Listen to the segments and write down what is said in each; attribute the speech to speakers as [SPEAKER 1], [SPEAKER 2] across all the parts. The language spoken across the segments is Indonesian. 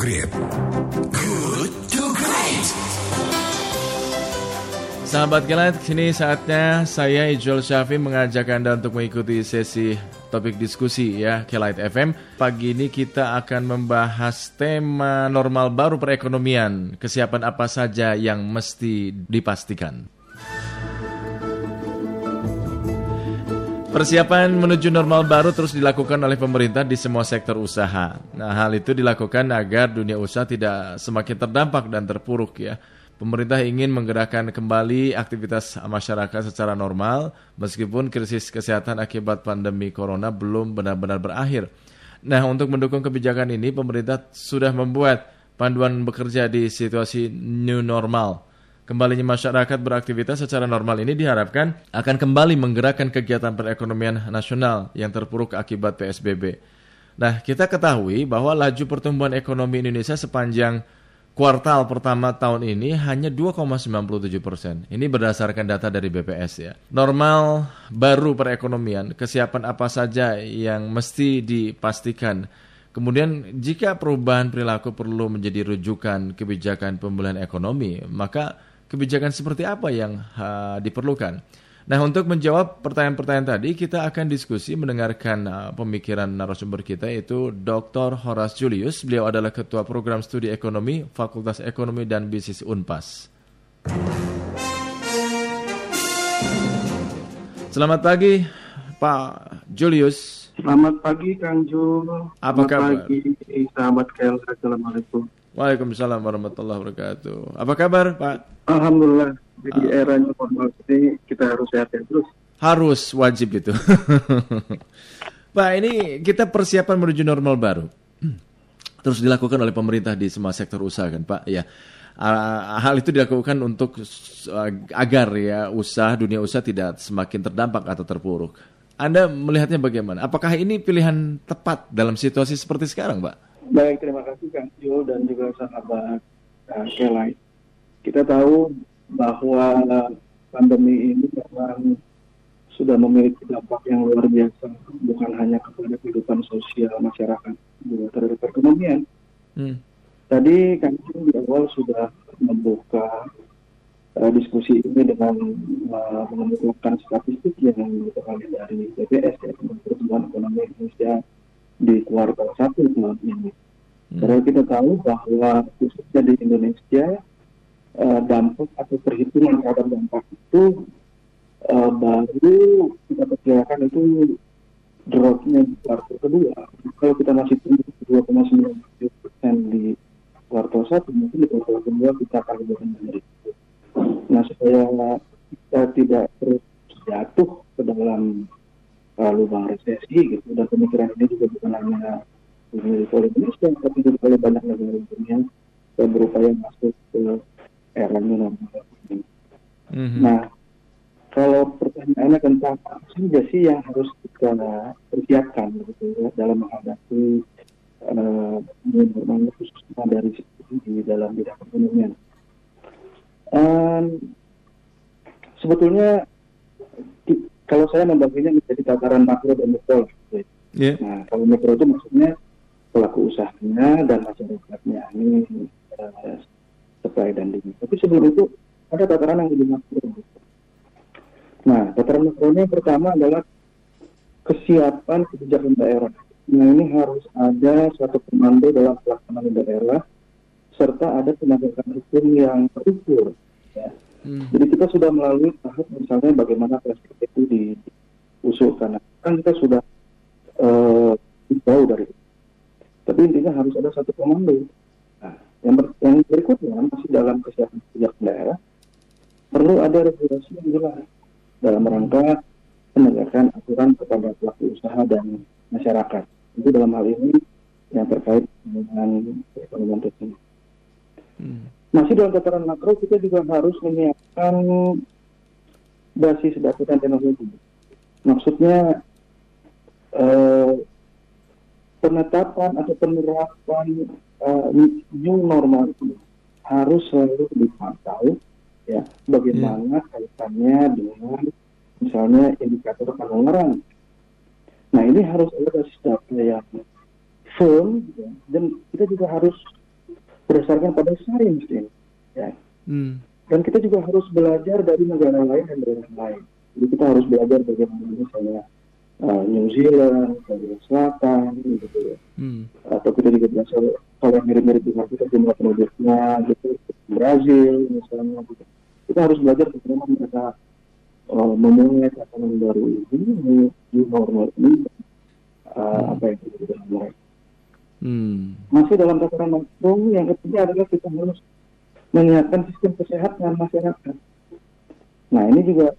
[SPEAKER 1] Great. Good to Great.
[SPEAKER 2] Sahabat Kilat, kini saatnya saya Ijol Syafi mengajak Anda untuk mengikuti sesi topik diskusi ya Kilat FM. Pagi ini kita akan membahas tema normal baru perekonomian. Kesiapan apa saja yang mesti dipastikan. Persiapan menuju normal baru terus dilakukan oleh pemerintah di semua sektor usaha. Nah, hal itu dilakukan agar dunia usaha tidak semakin terdampak dan terpuruk ya. Pemerintah ingin menggerakkan kembali aktivitas masyarakat secara normal meskipun krisis kesehatan akibat pandemi corona belum benar-benar berakhir. Nah, untuk mendukung kebijakan ini pemerintah sudah membuat panduan bekerja di situasi new normal. Kembalinya masyarakat beraktivitas secara normal ini diharapkan akan kembali menggerakkan kegiatan perekonomian nasional yang terpuruk akibat PSBB. Nah, kita ketahui bahwa laju pertumbuhan ekonomi Indonesia sepanjang kuartal pertama tahun ini hanya 2,97 persen. Ini berdasarkan data dari BPS ya. Normal baru perekonomian, kesiapan apa saja yang mesti dipastikan. Kemudian jika perubahan perilaku perlu menjadi rujukan kebijakan pemulihan ekonomi, maka kebijakan seperti apa yang uh, diperlukan? Nah, untuk menjawab pertanyaan-pertanyaan tadi, kita akan diskusi mendengarkan uh, pemikiran narasumber kita yaitu Dr. Horace Julius. Beliau adalah Ketua Program Studi Ekonomi Fakultas Ekonomi dan Bisnis Unpas. Selamat pagi, Pak Julius.
[SPEAKER 3] Selamat pagi, Kang Jul.
[SPEAKER 2] Apa
[SPEAKER 3] Selamat
[SPEAKER 2] kabar?
[SPEAKER 3] pagi, sahabat KL. Assalamualaikum.
[SPEAKER 2] Waalaikumsalam warahmatullahi wabarakatuh. Apa kabar, Pak?
[SPEAKER 3] Alhamdulillah, di
[SPEAKER 2] Ah.
[SPEAKER 3] era new normal ini kita harus sehat-sehat terus.
[SPEAKER 2] Harus wajib itu. Pak, ini kita persiapan menuju normal baru. Terus dilakukan oleh pemerintah di semua sektor usaha kan, Pak? Ya. Ah, hal itu dilakukan untuk uh, agar ya usaha dunia usaha tidak semakin terdampak atau terpuruk. Anda melihatnya bagaimana? Apakah ini pilihan tepat dalam situasi seperti sekarang, Pak?
[SPEAKER 3] Baik, terima kasih Kang Jul dan juga sahabat uh. Kita tahu bahwa pandemi ini memang sudah memiliki dampak yang luar biasa, bukan hanya kepada kehidupan sosial masyarakat, juga terhadap perekonomian.
[SPEAKER 2] Hmm.
[SPEAKER 3] Tadi kami di awal sudah membuka uh, diskusi ini dengan uh, mengumpulkan statistik yang diperoleh dari BPS ya pertumbuhan ekonomi Indonesia di kuartal satu tahun ini. Karena kita tahu bahwa khususnya di Indonesia uh, dampak atau perhitungan terhadap dampak itu uh, baru kita perkirakan itu dropnya di kuartal kedua. Kalau kita masih tumbuh 2,9 persen di kuartal satu, mungkin di kuartal kedua kita akan lebih rendah dari itu. Nah, supaya kita tidak terus jatuh ke dalam uh, lubang resesi gitu, dan pemikiran ini juga bukan hanya dimiliki oleh Indonesia, tapi juga oleh banyak negara dunia yang berupaya masuk ke era new normal.
[SPEAKER 2] Mhm.
[SPEAKER 3] Nah, kalau pertanyaannya tentang apa saja sih yang harus kita persiapkan gitu ya, dalam menghadapi uh, new normal khususnya dari di dalam bidang perekonomian. Um, sebetulnya di- kalau saya membaginya menjadi tataran makro dan mikro. gitu ya.
[SPEAKER 2] Ya.
[SPEAKER 3] Nah, kalau mikro itu maksudnya pelaku usahanya dan masyarakatnya ini uh, supply dan demand. Tapi sebelum itu ada tataran yang lebih makro. Nah, tataran makronya pertama adalah kesiapan kebijakan daerah. Nah, ini harus ada suatu komando dalam pelaksanaan daerah serta ada penegakan hukum yang terukur. Ya.
[SPEAKER 2] Hmm.
[SPEAKER 3] Jadi kita sudah melalui tahap misalnya bagaimana PSBB itu diusulkan. Nah, Kan kita sudah eh jauh dari itu. Tapi intinya harus ada satu komando. Yang, ber- yang berikutnya masih dalam kesiapan kebijakan daerah perlu ada regulasi yang jelas dalam rangka penegakan aturan kepada pelaku usaha dan masyarakat. Itu dalam hal ini yang terkait dengan perekonomian tersebut.
[SPEAKER 2] Hmm.
[SPEAKER 3] Masih dalam tataran makro kita juga harus menyiapkan basis data dan teknologi. Maksudnya eh, penetapan atau penerapan eh, new normal itu harus selalu dipantau ya bagaimana kaitannya dengan misalnya indikator penularan. Nah ini harus ada basis data yang firm ya, dan kita juga harus lain mesti. Ya. Hmm. Dan kita juga harus belajar dari negara lain dan daerah lain. Jadi kita harus belajar bagaimana misalnya uh, New Zealand, Korea Selatan, gitu ya. Hmm. Atau kita juga belajar kalau mirip-mirip dengan kita jumlah penduduknya, gitu, Brazil misalnya, gitu. Kita harus belajar bagaimana mereka uh, memulai tatanan baru ini, new normal ini, uh, hmm. apa yang kita mulai. Hmm. Masih dalam tataran makro, yang ketiga adalah kita harus menyiapkan sistem kesehatan masyarakat. Nah ini juga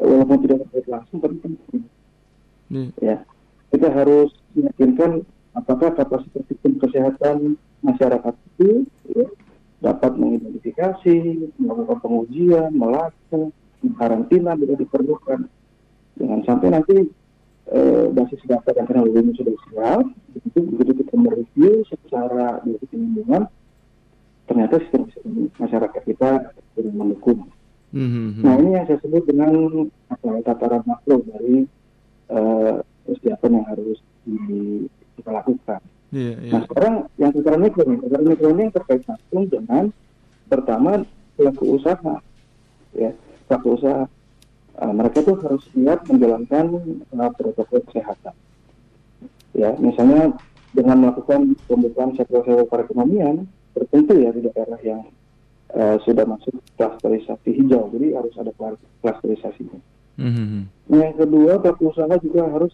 [SPEAKER 3] walaupun tidak terkait langsung tapi penting. Hmm. Ya, kita harus meyakinkan apakah kapasitas sistem kesehatan masyarakat itu ya, dapat mengidentifikasi, melakukan pengujian, melacak, karantina bila diperlukan. Jangan sampai nanti eh, basis data dan teknologinya sudah siap, begitu begitu kita mereview secara dari lingkungan, ternyata sistem, sistem masyarakat kita kurang mendukung. Mm-hmm. Nah ini yang saya sebut dengan apa, tataran makro dari uh, persiapan yang harus di, kita lakukan. Yeah, yeah. Nah sekarang yang tataran mikro nih, tataran mikro ini yang terkait langsung dengan pertama pelaku usaha, ya pelaku usaha. Uh, mereka tuh harus siap menjalankan uh, protokol kesehatan. Ya, misalnya dengan melakukan pembukaan sektor-sektor perekonomian, tertentu ya di daerah yang uh, sudah masuk klasterisasi hijau. Jadi harus ada klasterisasinya. Mm-hmm. Nah, yang kedua, pelaku usaha juga harus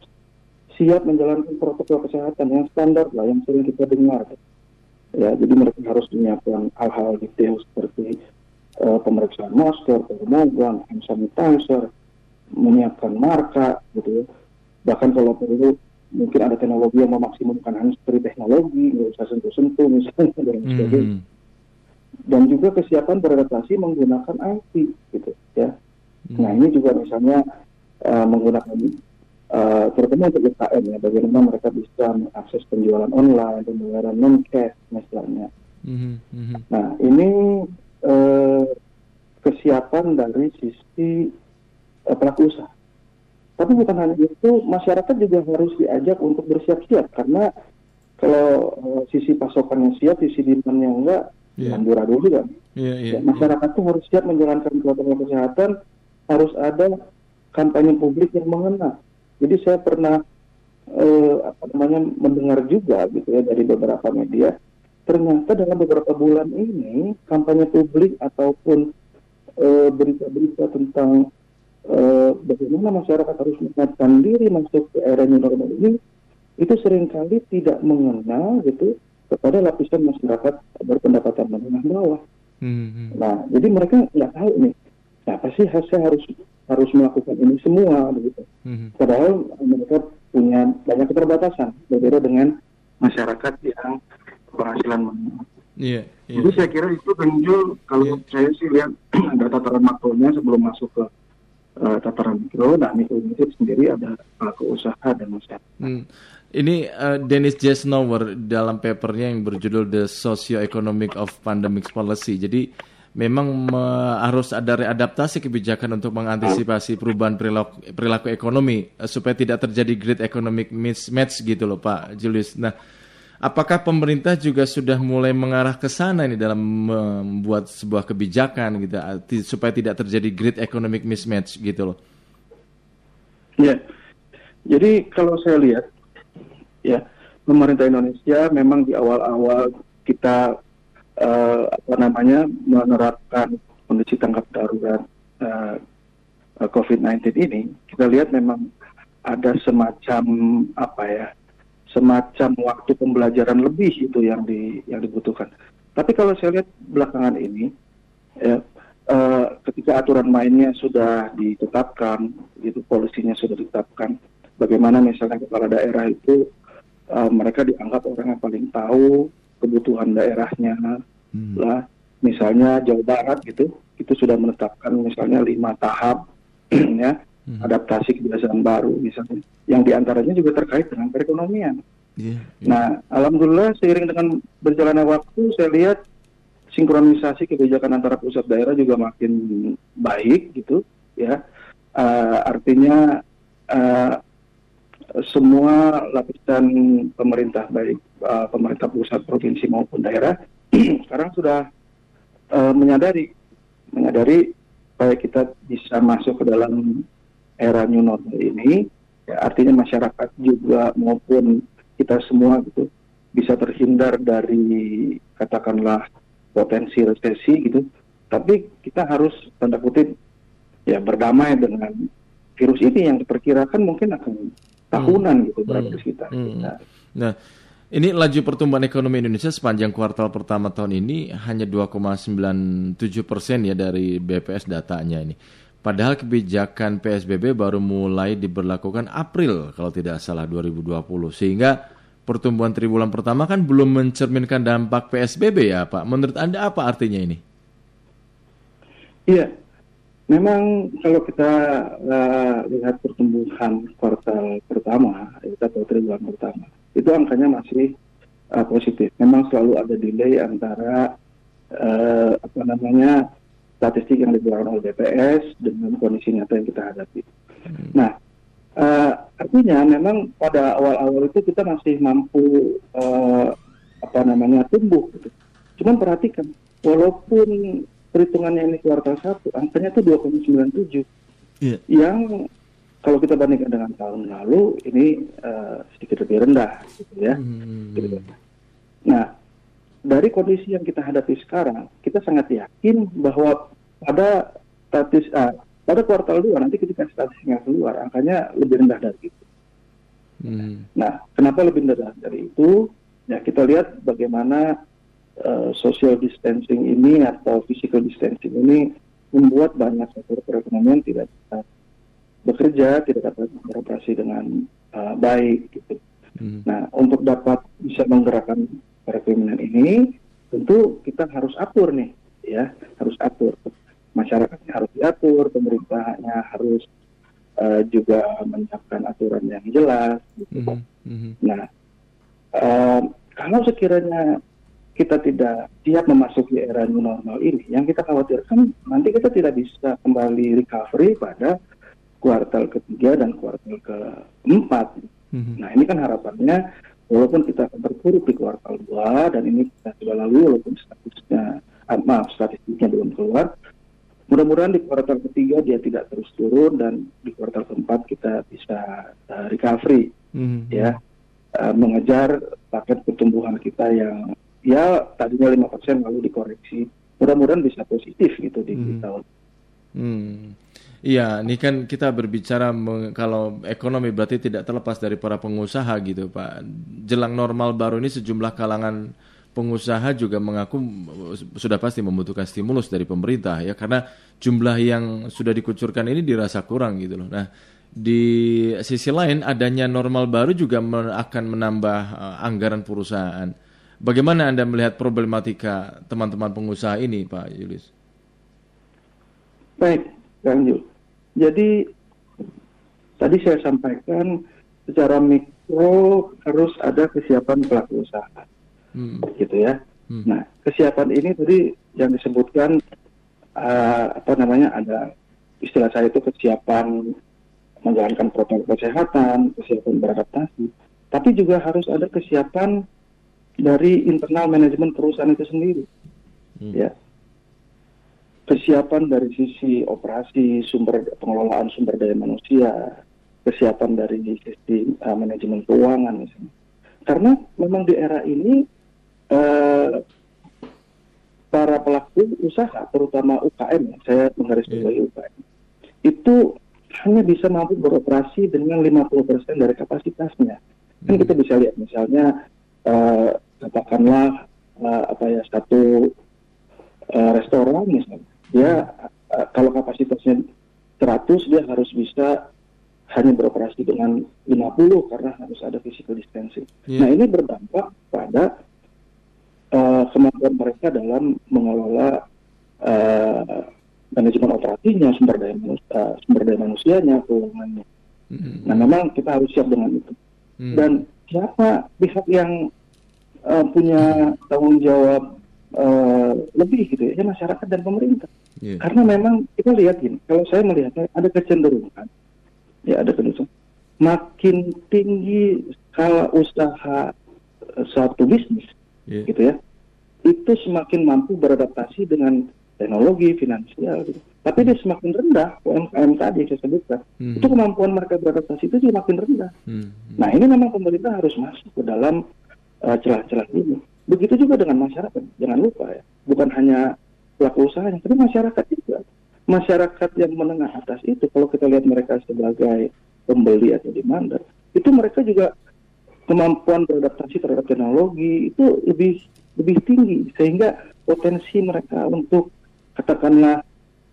[SPEAKER 3] siap menjalankan protokol kesehatan yang standar lah, yang sering kita dengar. Ya, jadi mereka harus menyiapkan hal-hal detail seperti uh, pemeriksaan masker, termogan, hand sanitizer, menyiapkan marka, gitu ya. Bahkan kalau perlu mungkin ada teknologi yang memaksimumkan handsfree teknologi, nggak usah sentuh-sentuh misalnya dan hmm. sebagainya. Mm. Dan juga kesiapan beradaptasi menggunakan IT gitu ya. Mm. Nah ini juga misalnya uh, menggunakan uh, terutama untuk UKM ya, bagaimana mereka bisa mengakses penjualan online, pembayaran non cash misalnya. Mm -hmm. Nah ini uh, kesiapan dari sisi uh, pelaku usaha tapi bukan hanya itu, masyarakat juga harus diajak untuk bersiap-siap karena kalau uh, sisi pasokannya siap, sisi demandnya enggak, yeah. amburadul juga. Yeah, yeah, ya, masyarakat yeah. tuh harus siap menjalankan protokol kesehatan, harus ada kampanye publik yang mengena. Jadi saya pernah uh, apa namanya mendengar juga gitu ya dari beberapa media, ternyata dalam beberapa bulan ini kampanye publik ataupun eh, berita-berita tentang eh, bagaimana masyarakat harus menyiapkan diri masuk ke era new normal ini itu sering kali tidak mengenal gitu kepada lapisan masyarakat berpendapatan menengah bawah. Hmm. Nah, jadi mereka nggak tahu nih, apa sih saya harus harus melakukan ini semua begitu. Hmm. Padahal mereka punya banyak keterbatasan berbeda dengan masyarakat yang penghasilan menengah. Yeah, yeah. Jadi saya kira itu penunjuk kalau yeah. saya sih lihat ada tataran makronya sebelum masuk ke uh, tataran mikro, nah mikro itu sendiri ada pelaku usaha dan masyarakat. Hmm.
[SPEAKER 2] Ini uh, Dennis Jesnower dalam papernya yang berjudul The Socio-Economic of Pandemic Policy. Jadi memang me, harus ada readaptasi kebijakan untuk mengantisipasi perubahan perilaku, perilaku ekonomi uh, supaya tidak terjadi great economic mismatch gitu loh Pak Julius. Nah, Apakah pemerintah juga sudah mulai mengarah ke sana ini dalam membuat sebuah kebijakan gitu supaya tidak terjadi great economic mismatch gitu loh?
[SPEAKER 3] Ya, jadi kalau saya lihat ya pemerintah Indonesia memang di awal-awal kita uh, apa namanya menerapkan kondisi tanggap darurat uh, eh, COVID-19 ini, kita lihat memang ada semacam apa ya semacam waktu pembelajaran lebih itu yang di yang dibutuhkan. Tapi kalau saya lihat belakangan ini, ya, uh, ketika aturan mainnya sudah ditetapkan, gitu polisinya sudah ditetapkan, bagaimana misalnya kepala daerah itu uh, mereka dianggap orang yang paling tahu kebutuhan daerahnya, hmm. lah misalnya Jawa Barat gitu, itu sudah menetapkan misalnya lima tahap, ya hmm. adaptasi kebiasaan baru misalnya yang di antaranya juga terkait dengan perekonomian. Yeah, yeah. Nah, alhamdulillah seiring dengan berjalannya waktu, saya lihat sinkronisasi kebijakan antara pusat daerah juga makin baik gitu, ya. Uh, artinya uh, semua lapisan pemerintah baik uh, pemerintah pusat, provinsi maupun daerah sekarang sudah uh, menyadari menyadari supaya kita bisa masuk ke dalam era new normal ini ya, artinya masyarakat juga maupun kita semua gitu bisa terhindar dari katakanlah potensi resesi gitu tapi kita harus tanda kutip ya berdamai dengan virus ini yang diperkirakan mungkin akan tahunan hmm. gitu berada hmm. kita. Hmm.
[SPEAKER 2] Nah, ini laju pertumbuhan ekonomi Indonesia sepanjang kuartal pertama tahun ini hanya 2,97 persen ya dari BPS datanya ini. Padahal kebijakan PSBB baru mulai diberlakukan April kalau tidak salah 2020 sehingga pertumbuhan triwulan pertama kan belum mencerminkan dampak PSBB ya Pak. Menurut Anda apa artinya ini?
[SPEAKER 3] Iya, memang kalau kita uh, lihat pertumbuhan kuartal pertama atau triwulan pertama itu angkanya masih uh, positif. Memang selalu ada delay antara uh, apa namanya statistik yang dikeluarkan oleh BPS dengan kondisi nyata yang kita hadapi. Hmm. Nah, uh, artinya memang pada awal-awal itu kita masih mampu uh, apa namanya tumbuh. Gitu. Cuman perhatikan, walaupun perhitungannya ini kuartal satu, angkanya itu 2,97. Yeah. Yang kalau kita bandingkan dengan tahun lalu, ini uh, sedikit lebih rendah, gitu ya. Hmm. Gitu. Nah, dari kondisi yang kita hadapi sekarang, kita sangat yakin bahwa pada statis uh, pada kuartal 2 nanti ketika statistiknya keluar, angkanya lebih rendah dari itu. Hmm. Nah, kenapa lebih rendah dari itu? Ya, kita lihat bagaimana uh, social distancing ini atau physical distancing ini membuat banyak sektor perekonomian tidak bisa bekerja, tidak dapat beroperasi dengan uh, baik. Gitu. Hmm. Nah, untuk dapat bisa menggerakkan perekonomian ini, tentu kita harus atur nih, ya, harus atur. Masyarakatnya harus diatur, pemerintahnya harus uh, juga menyiapkan aturan yang jelas. Gitu. Hmm. Hmm. Nah, uh, kalau sekiranya kita tidak siap memasuki era new normal ini, yang kita khawatirkan nanti kita tidak bisa kembali recovery pada kuartal ketiga dan kuartal keempat. Mm-hmm. Nah ini kan harapannya walaupun kita akan terpuruk di kuartal dua dan ini kita sudah lalu walaupun statusnya ah, maaf statistiknya belum keluar, mudah-mudahan di kuartal ketiga dia tidak terus turun dan di kuartal keempat kita bisa uh, recovery mm-hmm. ya uh, mengejar paket pertumbuhan kita yang ya tadinya lima persen lalu dikoreksi mudah-mudahan bisa positif gitu di, hmm. tahun
[SPEAKER 2] hmm. Iya, ini kan kita berbicara kalau ekonomi berarti tidak terlepas dari para pengusaha gitu, Pak. Jelang normal baru ini sejumlah kalangan pengusaha juga mengaku sudah pasti membutuhkan stimulus dari pemerintah ya karena jumlah yang sudah dikucurkan ini dirasa kurang gitu loh. Nah, di sisi lain adanya normal baru juga akan menambah uh, anggaran perusahaan. Bagaimana Anda melihat problematika teman-teman pengusaha ini, Pak Julius?
[SPEAKER 3] Baik, Kang Jul. Jadi, tadi saya sampaikan secara mikro harus ada kesiapan pelaku usaha. Hmm. Gitu ya. Hmm. Nah, kesiapan ini tadi yang disebutkan uh, apa namanya ada istilah saya itu kesiapan menjalankan protokol kesehatan, kesiapan beradaptasi, tapi juga harus ada kesiapan dari internal manajemen perusahaan itu sendiri. Hmm. Ya. Kesiapan dari sisi operasi, sumber pengelolaan sumber daya manusia, kesiapan dari sisi uh, manajemen keuangan misalnya. Karena memang di era ini uh, para pelaku usaha, terutama UKM, ya, saya menggarisbawahi yeah. UKM, itu hanya bisa mampu beroperasi dengan 50% dari kapasitasnya. Kan hmm. kita bisa lihat misalnya uh, katakanlah uh, apa ya satu uh, restoran misalnya dia uh, kalau kapasitasnya 100 dia harus bisa hanya beroperasi dengan 50 karena harus ada physical distancing. Yeah. Nah ini berdampak pada uh, kemampuan mereka dalam mengelola uh, manajemen operasinya, sumber daya manusia, uh, sumber daya manusianya, keuangannya. Mm-hmm. Nah memang kita harus siap dengan itu. Mm. Dan siapa pihak yang uh, punya tanggung jawab uh, lebih gitu ya, ya masyarakat dan pemerintah. Yeah. Karena memang kita lihat gini, kalau saya melihatnya ada kecenderungan, ya ada kecenderungan, makin tinggi skala usaha uh, suatu bisnis, yeah. gitu ya, itu semakin mampu beradaptasi dengan teknologi finansial gitu. Tapi dia semakin rendah UMKM tadi saya sebutkan.
[SPEAKER 2] Hmm.
[SPEAKER 3] Itu kemampuan mereka beradaptasi itu semakin rendah.
[SPEAKER 2] Hmm.
[SPEAKER 3] Nah ini memang pemerintah harus masuk ke dalam uh, celah-celah ini. Begitu juga dengan masyarakat. Jangan lupa ya, bukan hanya pelaku usahanya, tapi masyarakat juga. Masyarakat yang menengah atas itu, kalau kita lihat mereka sebagai pembeli atau demand, itu mereka juga kemampuan beradaptasi terhadap teknologi itu lebih lebih tinggi sehingga potensi mereka untuk katakanlah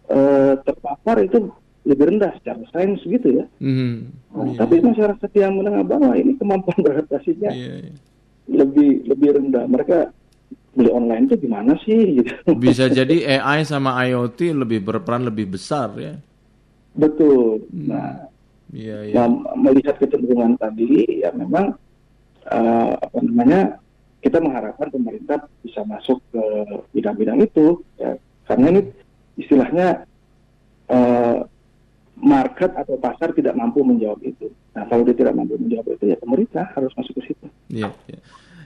[SPEAKER 3] uh, terpapar itu lebih rendah secara sains gitu ya.
[SPEAKER 2] Hmm.
[SPEAKER 3] Nah,
[SPEAKER 2] Iya.
[SPEAKER 3] Tapi masyarakat yang menengah bawah ini kemampuan beradaptasinya
[SPEAKER 2] Iya, iya.
[SPEAKER 3] lebih lebih rendah. Mereka beli online itu gimana sih gitu.
[SPEAKER 2] Bisa jadi AI sama IoT lebih berperan lebih besar ya.
[SPEAKER 3] Betul. Nah,
[SPEAKER 2] Iya, iya.
[SPEAKER 3] nah, melihat kecenderungan tadi ya memang eh, apa namanya kita mengharapkan pemerintah bisa masuk ke bidang-bidang itu ya karena ini istilahnya eh, market atau pasar tidak mampu menjawab itu. Nah kalau dia tidak mampu menjawab itu ya pemerintah harus masuk ke situ.
[SPEAKER 2] Iya, iya.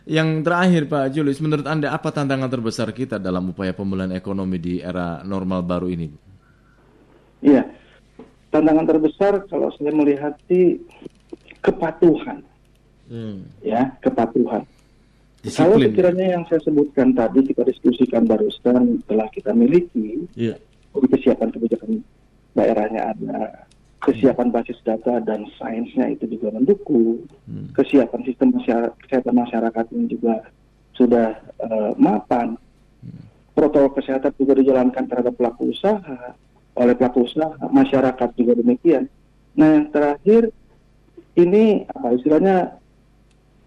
[SPEAKER 2] Yang terakhir Pak Julius, menurut Anda apa tantangan terbesar kita dalam upaya pemulihan ekonomi di era normal baru ini?
[SPEAKER 3] Iya, tantangan terbesar kalau saya melihat sih kepatuhan,
[SPEAKER 2] Hmm.
[SPEAKER 3] ya kepatuhan. Kalau
[SPEAKER 2] Disiplin.
[SPEAKER 3] sekiranya yang saya sebutkan tadi kita diskusikan barusan telah kita miliki,
[SPEAKER 2] Iya.
[SPEAKER 3] jadi kesiapan kebijakan daerahnya ada, kesiapan basis data dan sainsnya itu juga mendukung,
[SPEAKER 2] Hmm.
[SPEAKER 3] kesiapan sistem masyarakat, kesehatan masyarakat ini juga sudah eh, mapan, protokol kesehatan juga dijalankan terhadap pelaku usaha, oleh pelaku usaha, masyarakat juga demikian. Nah yang terakhir ini apa istilahnya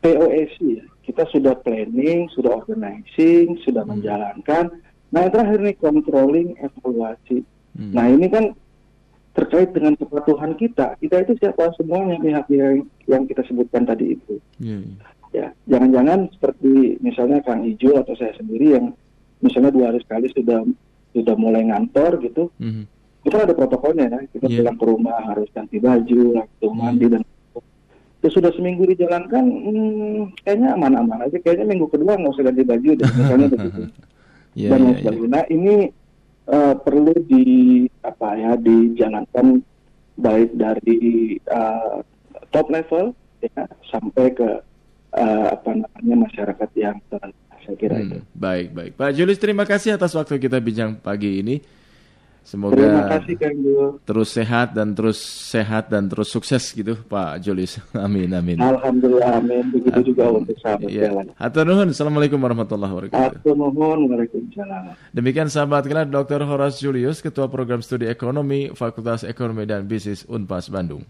[SPEAKER 3] POSC ya. Kita sudah planning, sudah organizing, sudah menjalankan. Nah yang terakhir nih controlling, evaluasi.
[SPEAKER 2] Hmm.
[SPEAKER 3] Nah ini kan terkait dengan kepatuhan kita. Kita itu siapa semuanya pihak-pihak yang kita sebutkan tadi itu.
[SPEAKER 2] Iya, iya.
[SPEAKER 3] Ya, jangan-jangan seperti misalnya Kang Ijo atau saya sendiri yang misalnya dua hari sekali sudah sudah mulai ngantor gitu,
[SPEAKER 2] Mhm.
[SPEAKER 3] kita ada protokolnya ya. Kita
[SPEAKER 2] Iya.
[SPEAKER 3] pulang ke rumah harus ganti baju, langsung
[SPEAKER 2] Hmm.
[SPEAKER 3] mandi dan itu sudah seminggu dijalankan, hmm, kayaknya aman-aman aja. Kayaknya minggu kedua nggak usah ganti baju, deh, misalnya begitu.
[SPEAKER 2] Iya,
[SPEAKER 3] dan
[SPEAKER 2] iya,
[SPEAKER 3] lain
[SPEAKER 2] iya.
[SPEAKER 3] sebagainya. Nah ini eh, perlu di apa ya dijalankan baik dari eh, top level ya sampai ke eh, apa namanya masyarakat yang terendah. Saya kira itu.
[SPEAKER 2] Hmm, Baik, baik. Pak Julius, terima kasih atas waktu kita bincang pagi ini. Semoga
[SPEAKER 3] Terima kasih Kang
[SPEAKER 2] terus sehat dan terus sehat dan terus sukses gitu, Pak Julius. Amin, amin.
[SPEAKER 3] Alhamdulillah, amin. Begitu juga untuk sahabat
[SPEAKER 2] Iya.
[SPEAKER 3] jalan.
[SPEAKER 2] Hatur nuhun. Assalamualaikum warahmatullahi wabarakatuh.
[SPEAKER 3] Atur nuhun, Waalaikumsalam.
[SPEAKER 2] Demikian sahabat kita Dr. Horace Julius, Ketua Program Studi Ekonomi Fakultas Ekonomi dan Bisnis Unpas Bandung.